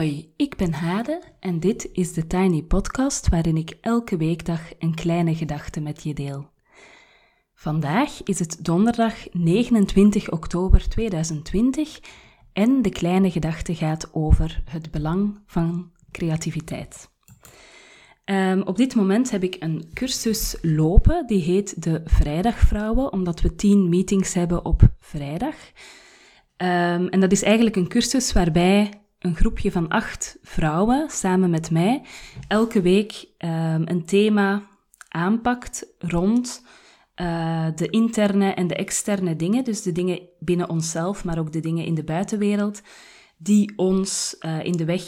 Hoi, ik ben Hade en dit is de Tiny Podcast waarin ik elke weekdag een kleine gedachte met je deel. Vandaag is het donderdag 29 oktober 2020 en de kleine gedachte gaat over het belang van creativiteit. Um, op dit moment heb ik een cursus lopen, die heet de Vrijdagvrouwen, omdat we tien meetings hebben op vrijdag. Um, en dat is eigenlijk een cursus waarbij een groepje van acht vrouwen samen met mij elke week um, een thema aanpakt rond uh, de interne en de externe dingen, dus de dingen binnen onszelf, maar ook de dingen in de buitenwereld, die ons uh, in de weg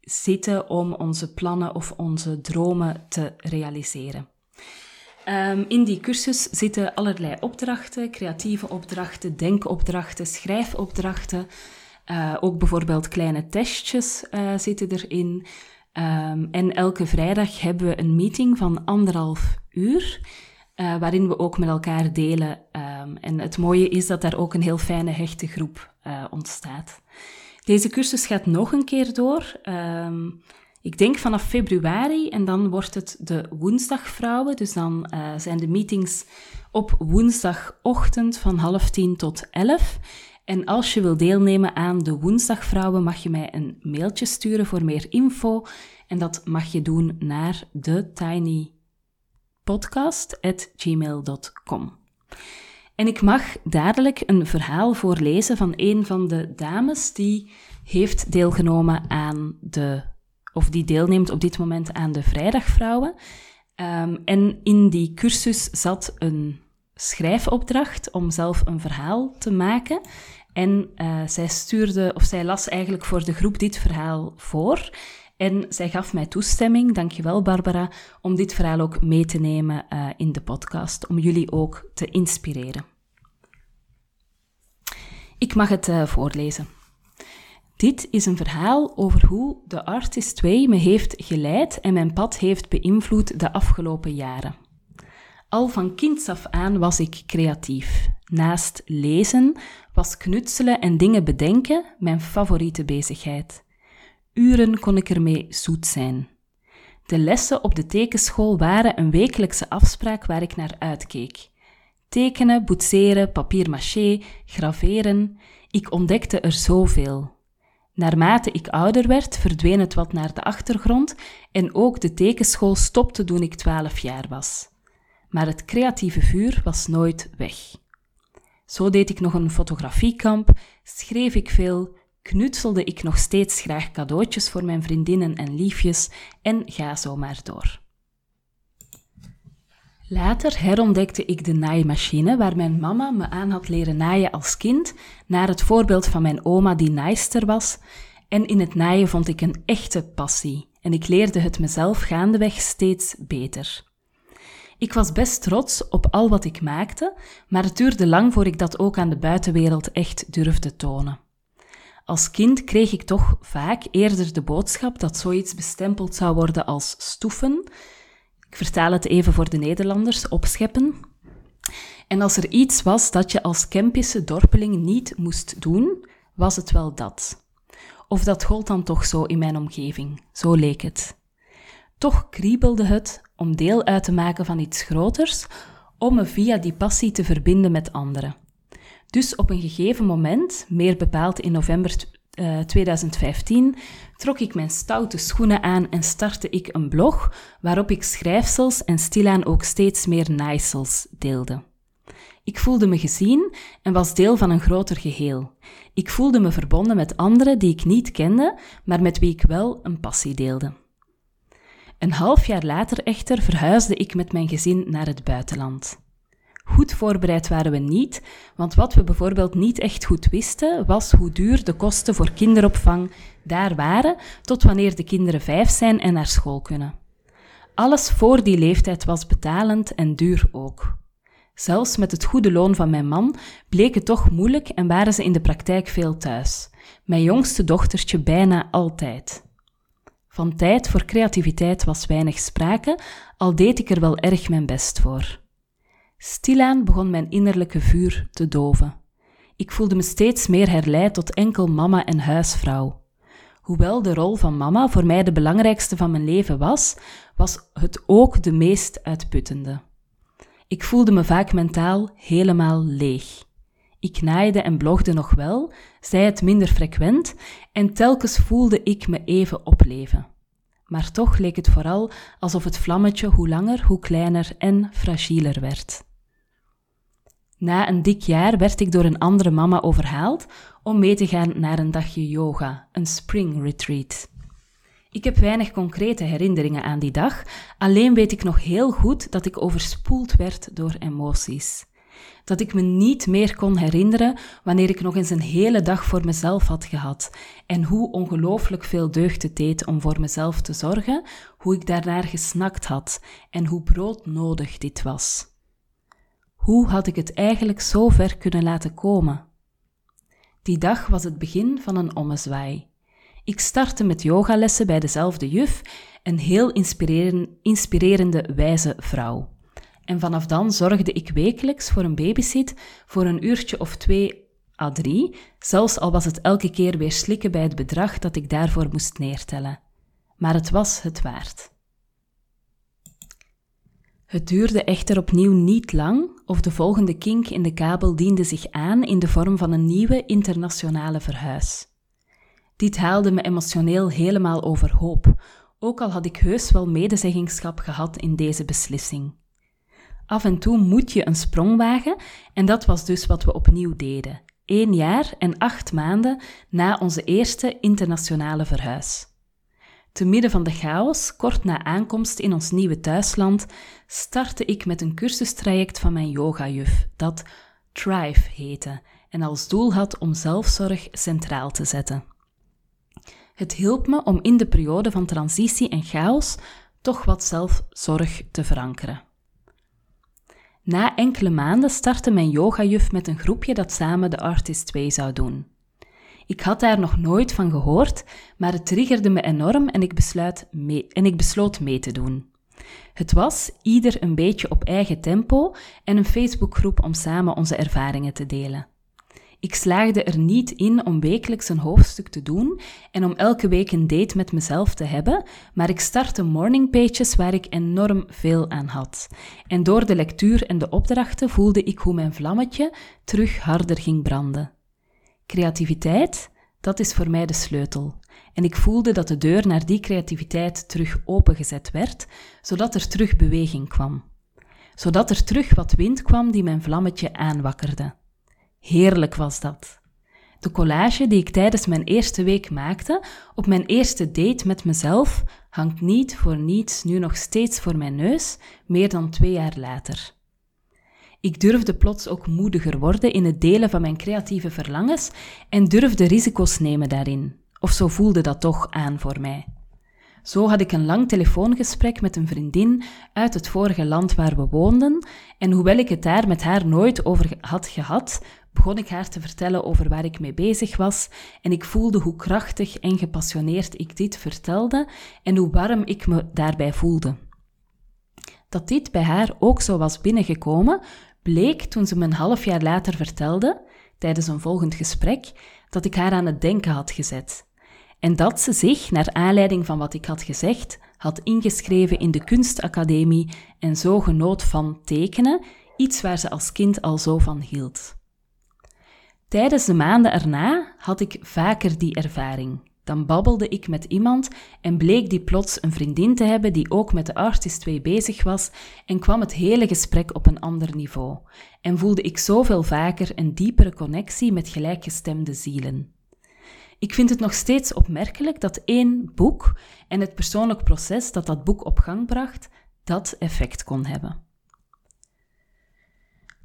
zitten om onze plannen of onze dromen te realiseren. Um, in die cursus zitten allerlei opdrachten, creatieve opdrachten, denkopdrachten, schrijfopdrachten. Uh, ook bijvoorbeeld kleine testjes uh, zitten erin. Um, en elke vrijdag hebben we een meeting van anderhalf uur, uh, waarin we ook met elkaar delen. Um, en het mooie is dat daar ook een heel fijne, hechte groep ontstaat. Deze cursus gaat nog een keer door. Um, ik denk vanaf februari en dan wordt het de woensdagvrouwen. Dus dan zijn de meetings op woensdagochtend van half tien tot elf. En als je wil deelnemen aan de woensdagvrouwen, mag je mij een mailtje sturen voor meer info. En dat mag je doen naar de tinypodcast.gmail.com. En ik mag dadelijk een verhaal voorlezen van een van de dames die heeft deelgenomen aan de, of die deelneemt op dit moment aan de Vrijdagvrouwen. Um, en in die cursus zat een schrijfopdracht om zelf een verhaal te maken. En uh, zij stuurde, of zij las eigenlijk voor de groep dit verhaal voor. En zij gaf mij toestemming, dankjewel Barbara, om dit verhaal ook mee te nemen uh, in de podcast, om jullie ook te inspireren. Ik mag het uh, voorlezen. Dit is een verhaal over hoe de Artist Way me heeft geleid en mijn pad heeft beïnvloed de afgelopen jaren. Al van kinds af aan was ik creatief. Naast lezen was knutselen en dingen bedenken mijn favoriete bezigheid. Uren kon ik ermee zoet zijn. De lessen op de tekenschool waren een wekelijkse afspraak waar ik naar uitkeek. Tekenen, boetseren, papier-maché, graveren. Ik ontdekte er zoveel. Naarmate ik ouder werd, verdween het wat naar de achtergrond en ook de tekenschool stopte toen ik twaalf jaar was. Maar het creatieve vuur was nooit weg. Zo deed ik nog een fotografiekamp, schreef ik veel, knutselde ik nog steeds graag cadeautjes voor mijn vriendinnen en liefjes en ga zo maar door. Later herontdekte ik de naaimachine waar mijn mama me aan had leren naaien als kind, naar het voorbeeld van mijn oma die naaister was. En in het naaien vond ik een echte passie en ik leerde het mezelf gaandeweg steeds beter. Ik was best trots op al wat ik maakte, maar het duurde lang voor ik dat ook aan de buitenwereld echt durfde tonen. Als kind kreeg ik toch vaak eerder de boodschap dat zoiets bestempeld zou worden als stoeven. Ik vertaal het even voor de Nederlanders, opscheppen. En als er iets was dat je als Kempische dorpeling niet moest doen, was het wel dat. Of dat gold dan toch zo in mijn omgeving, zo leek het. Toch kriebelde het om deel uit te maken van iets groters, om me via die passie te verbinden met anderen. Dus op een gegeven moment, meer bepaald in november uh, eh, 2015, trok ik mijn stoute schoenen aan en startte ik een blog waarop ik schrijfsels en stilaan ook steeds meer naaisels deelde. Ik voelde me gezien en was deel van een groter geheel. Ik voelde me verbonden met anderen die ik niet kende, maar met wie ik wel een passie deelde. Een half jaar later echter verhuisde ik met mijn gezin naar het buitenland. Goed voorbereid waren we niet, want wat we bijvoorbeeld niet echt goed wisten, was hoe duur de kosten voor kinderopvang daar waren tot wanneer de kinderen vijf zijn en naar school kunnen. Alles voor die leeftijd was betalend en duur ook. Zelfs met het goede loon van mijn man bleek het toch moeilijk en waren ze in de praktijk veel thuis. Mijn jongste dochtertje bijna altijd. Van tijd voor creativiteit was weinig sprake, al deed ik er wel erg mijn best voor. Stilaan begon mijn innerlijke vuur te doven. Ik voelde me steeds meer herleid tot enkel mama en huisvrouw. Hoewel de rol van mama voor mij de belangrijkste van mijn leven was, was het ook de meest uitputtende. Ik voelde me vaak mentaal helemaal leeg. Ik naaide en blogde nog wel, zei het minder frequent en telkens voelde ik me even opleven. Maar toch leek het vooral alsof het vlammetje hoe langer, hoe kleiner en fragieler werd. Na een dik jaar werd ik door een andere mama overhaald om mee te gaan naar een dagje yoga, een spring retreat. Ik heb weinig concrete herinneringen aan die dag, alleen weet ik nog heel goed dat ik overspoeld werd door emoties. Dat ik me niet meer kon herinneren wanneer ik nog eens een hele dag voor mezelf had gehad en hoe ongelooflijk veel deugd het deed om voor mezelf te zorgen, hoe ik daarnaar gesnakt had en hoe broodnodig dit was. Hoe had ik het eigenlijk zo ver kunnen laten komen? Die dag was het begin van een ommezwaai. Ik startte met yogalessen bij dezelfde juf, een heel inspirerende, wijze vrouw. En vanaf dan zorgde ik wekelijks voor een babysit voor een uurtje of twee à drie, zelfs al was het elke keer weer slikken bij het bedrag dat ik daarvoor moest neertellen. Maar het was het waard. Het duurde echter opnieuw niet lang of de volgende kink in de kabel diende zich aan in de vorm van een nieuwe internationale verhuis. Dit haalde me emotioneel helemaal overhoop, ook al had ik heus wel medezeggingschap gehad in deze beslissing. Af en toe moet je een sprong wagen en dat was dus wat we opnieuw deden, één jaar en acht maanden na onze eerste internationale verhuis. Te midden van de chaos, kort na aankomst in ons nieuwe thuisland, startte ik met een cursustraject van mijn yogajuf, dat Thrive heette en als doel had om zelfzorg centraal te zetten. Het hielp me om in de periode van transitie en chaos toch wat zelfzorg te verankeren. Na enkele maanden startte mijn yogajuf met een groepje dat samen de Artist 2 zou doen. Ik had daar nog nooit van gehoord, maar het triggerde me enorm en ik, besluit mee, en ik besloot mee te doen. Het was ieder een beetje op eigen tempo en een Facebookgroep om samen onze ervaringen te delen. Ik slaagde er niet in om wekelijks een hoofdstuk te doen en om elke week een date met mezelf te hebben, maar ik startte morning pages waar ik enorm veel aan had. En door de lectuur en de opdrachten voelde ik hoe mijn vlammetje terug harder ging branden. Creativiteit, dat is voor mij de sleutel. En ik voelde dat de deur naar die creativiteit terug opengezet werd, zodat er terug beweging kwam. Zodat er terug wat wind kwam die mijn vlammetje aanwakkerde. Heerlijk was dat. De collage die ik tijdens mijn eerste week maakte, op mijn eerste date met mezelf, hangt niet voor niets nu nog steeds voor mijn neus, meer dan twee jaar later. Ik durfde plots ook moediger worden in het delen van mijn creatieve verlangens en durfde risico's nemen daarin. Of zo voelde dat toch aan voor mij. Zo had ik een lang telefoongesprek met een vriendin uit het vorige land waar we woonden, en hoewel ik het daar met haar nooit over had gehad, begon ik haar te vertellen over waar ik mee bezig was, en ik voelde hoe krachtig en gepassioneerd ik dit vertelde en hoe warm ik me daarbij voelde. Dat dit bij haar ook zo was binnengekomen, bleek toen ze me een half jaar later vertelde, tijdens een volgend gesprek, dat ik haar aan het denken had gezet. En dat ze zich, naar aanleiding van wat ik had gezegd, had ingeschreven in de kunstacademie en zo genoot van tekenen, iets waar ze als kind al zo van hield. Tijdens de maanden erna had ik vaker die ervaring. Dan babbelde ik met iemand en bleek die plots een vriendin te hebben die ook met de Artist 2 bezig was en kwam het hele gesprek op een ander niveau. En voelde ik zoveel vaker een diepere connectie met gelijkgestemde zielen. Ik vind het nog steeds opmerkelijk dat één boek en het persoonlijk proces dat dat boek op gang bracht, dat effect kon hebben.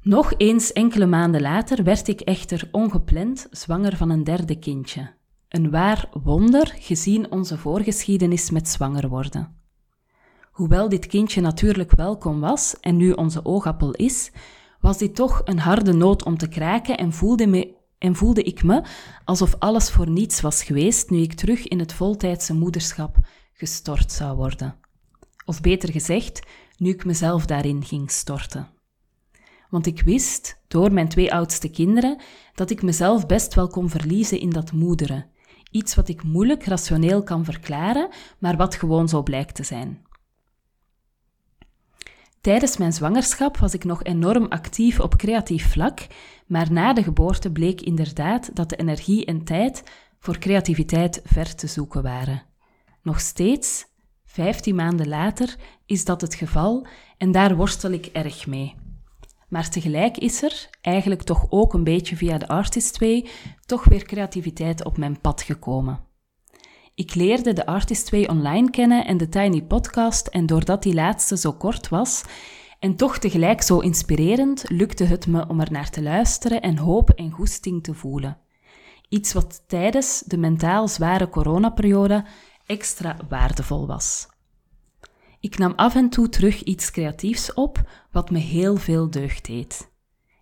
Nog eens enkele maanden later werd ik echter ongepland zwanger van een derde kindje. Een waar wonder gezien onze voorgeschiedenis met zwanger worden. Hoewel dit kindje natuurlijk welkom was en nu onze oogappel is, was dit toch een harde noot om te kraken en voelde, me, en voelde ik me alsof alles voor niets was geweest nu ik terug in het voltijdse moederschap gestort zou worden. Of beter gezegd, nu ik mezelf daarin ging storten. Want ik wist, door mijn twee oudste kinderen, dat ik mezelf best wel kon verliezen in dat moederen, Iets wat ik moeilijk rationeel kan verklaren, maar wat gewoon zo blijkt te zijn. Tijdens mijn zwangerschap was ik nog enorm actief op creatief vlak, maar na de geboorte bleek inderdaad dat de energie en tijd voor creativiteit ver te zoeken waren. Nog steeds, 15 maanden later, is dat het geval en daar worstel ik erg mee. Maar tegelijk is er, eigenlijk toch ook een beetje via de Artist Way, toch weer creativiteit op mijn pad gekomen. Ik leerde de Artist Way online kennen en de Tiny Podcast en doordat die laatste zo kort was en toch tegelijk zo inspirerend, lukte het me om er naar te luisteren en hoop en goesting te voelen. Iets wat tijdens de mentaal zware coronaperiode extra waardevol was. Ik nam af en toe terug iets creatiefs op, wat me heel veel deugd deed.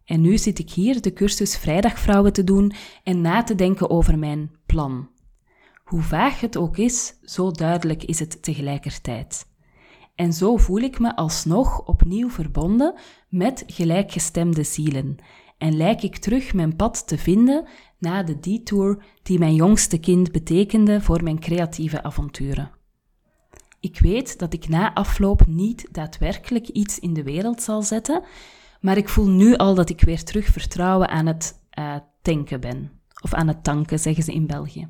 En nu zit ik hier de cursus Vrijdagvrouwen te doen en na te denken over mijn plan. Hoe vaag het ook is, zo duidelijk is het tegelijkertijd. En zo voel ik me alsnog opnieuw verbonden met gelijkgestemde zielen en lijk ik terug mijn pad te vinden na de detour die mijn jongste kind betekende voor mijn creatieve avonturen. Ik weet dat ik na afloop niet daadwerkelijk iets in de wereld zal zetten, maar ik voel nu al dat ik weer terug vertrouwen aan het uh, tanken ben. Of aan het tanken, zeggen ze in België.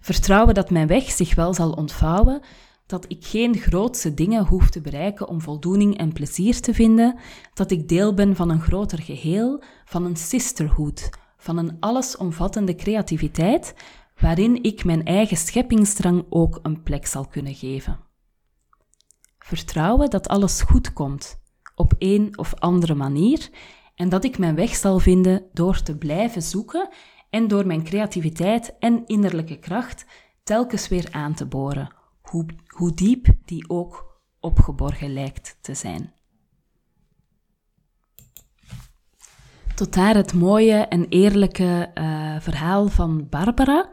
Vertrouwen dat mijn weg zich wel zal ontvouwen, dat ik geen grootse dingen hoef te bereiken om voldoening en plezier te vinden, dat ik deel ben van een groter geheel, van een sisterhood, van een allesomvattende creativiteit, waarin ik mijn eigen scheppingsdrang ook een plek zal kunnen geven. Vertrouwen dat alles goed komt, op een of andere manier, en dat ik mijn weg zal vinden door te blijven zoeken en door mijn creativiteit en innerlijke kracht telkens weer aan te boren, hoe, hoe diep die ook opgeborgen lijkt te zijn. Tot daar het mooie en eerlijke uh, verhaal van Barbara.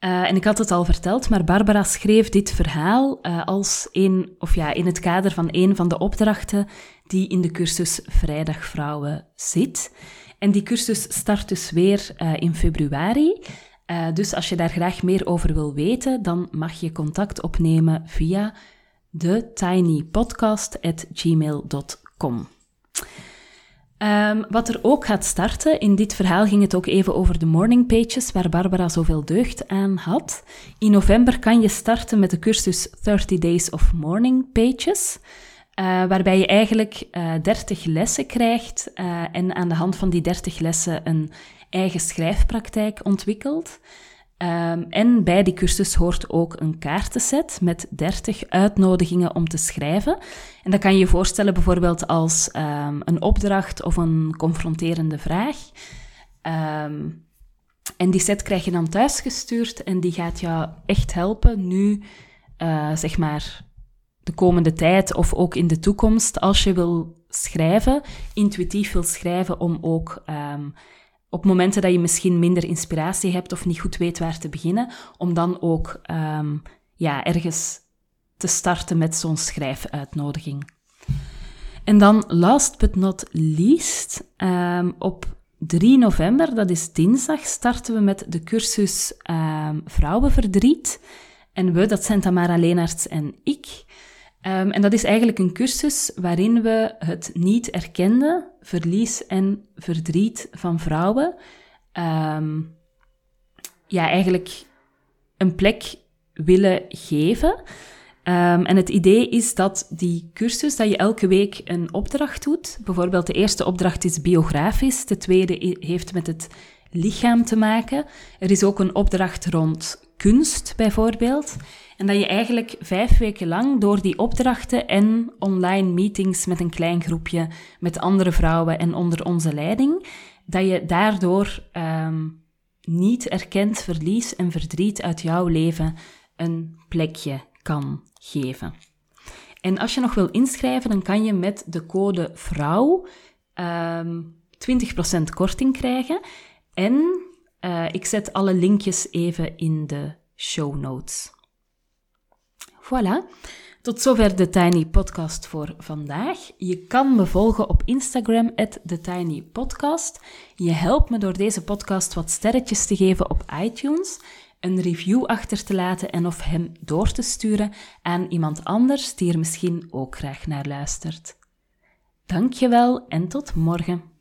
Uh, en ik had het al verteld, maar Barbara schreef dit verhaal uh, als een, of ja, in het kader van een van de opdrachten die in de cursus Vrijdagvrouwen zit. En die cursus start dus weer in februari. dus als je daar graag meer over wil weten, dan mag je contact opnemen via de tinypodcast.gmail.com. Um, wat er ook gaat starten, in dit verhaal ging het ook even over de morning pages, waar Barbara zoveel deugd aan had. In november kan je starten met de cursus 30 Days of Morning Pages, uh, waarbij je eigenlijk uh, eh, 30 lessen krijgt uh, en aan de hand van die 30 lessen een eigen schrijfpraktijk ontwikkelt. Um, en bij die cursus hoort ook een kaartenset met 30 uitnodigingen om te schrijven. En dat kan je je voorstellen bijvoorbeeld als um, een opdracht of een confronterende vraag. Um, en die set krijg je dan thuisgestuurd en die gaat jou echt helpen nu, uh, zeg maar, de komende tijd of ook in de toekomst, als je wil schrijven, intuïtief wil schrijven, om ook op momenten dat je misschien minder inspiratie hebt of niet goed weet waar te beginnen, om dan ook um, ja, ergens te starten met zo'n schrijfuitnodiging. En dan, last but not least, um, op 3 november, dat is dinsdag, starten we met de cursus um, Vrouwenverdriet. En we, dat zijn Tamara Leenaerts en ik. Um, en dat is eigenlijk een cursus waarin we het niet erkende verlies en verdriet van vrouwen, um, ja, eigenlijk een plek willen geven. Um, en het idee is dat die cursus, dat je elke week een opdracht doet. Bijvoorbeeld de eerste opdracht is biografisch, de tweede heeft met het lichaam te maken. Er is ook een opdracht rond kunst, bijvoorbeeld. En dat je eigenlijk vijf weken lang door die opdrachten en online meetings met een klein groepje, met andere vrouwen en onder onze leiding, dat je daardoor um, niet erkend verlies en verdriet uit jouw leven een plekje kan geven. En als je nog wil inschrijven, dan kan je met de code vrouw um, 20% korting krijgen. En uh, ik zet alle linkjes even in de show notes. Voilà. Tot zover de Tiny Podcast voor vandaag. Je kan me volgen op Instagram, TheTinyPodcast. Je helpt me door deze podcast wat sterretjes te geven op iTunes. een review achter te laten en of hem door te sturen aan iemand anders die er misschien ook graag naar luistert. Dankjewel en tot morgen.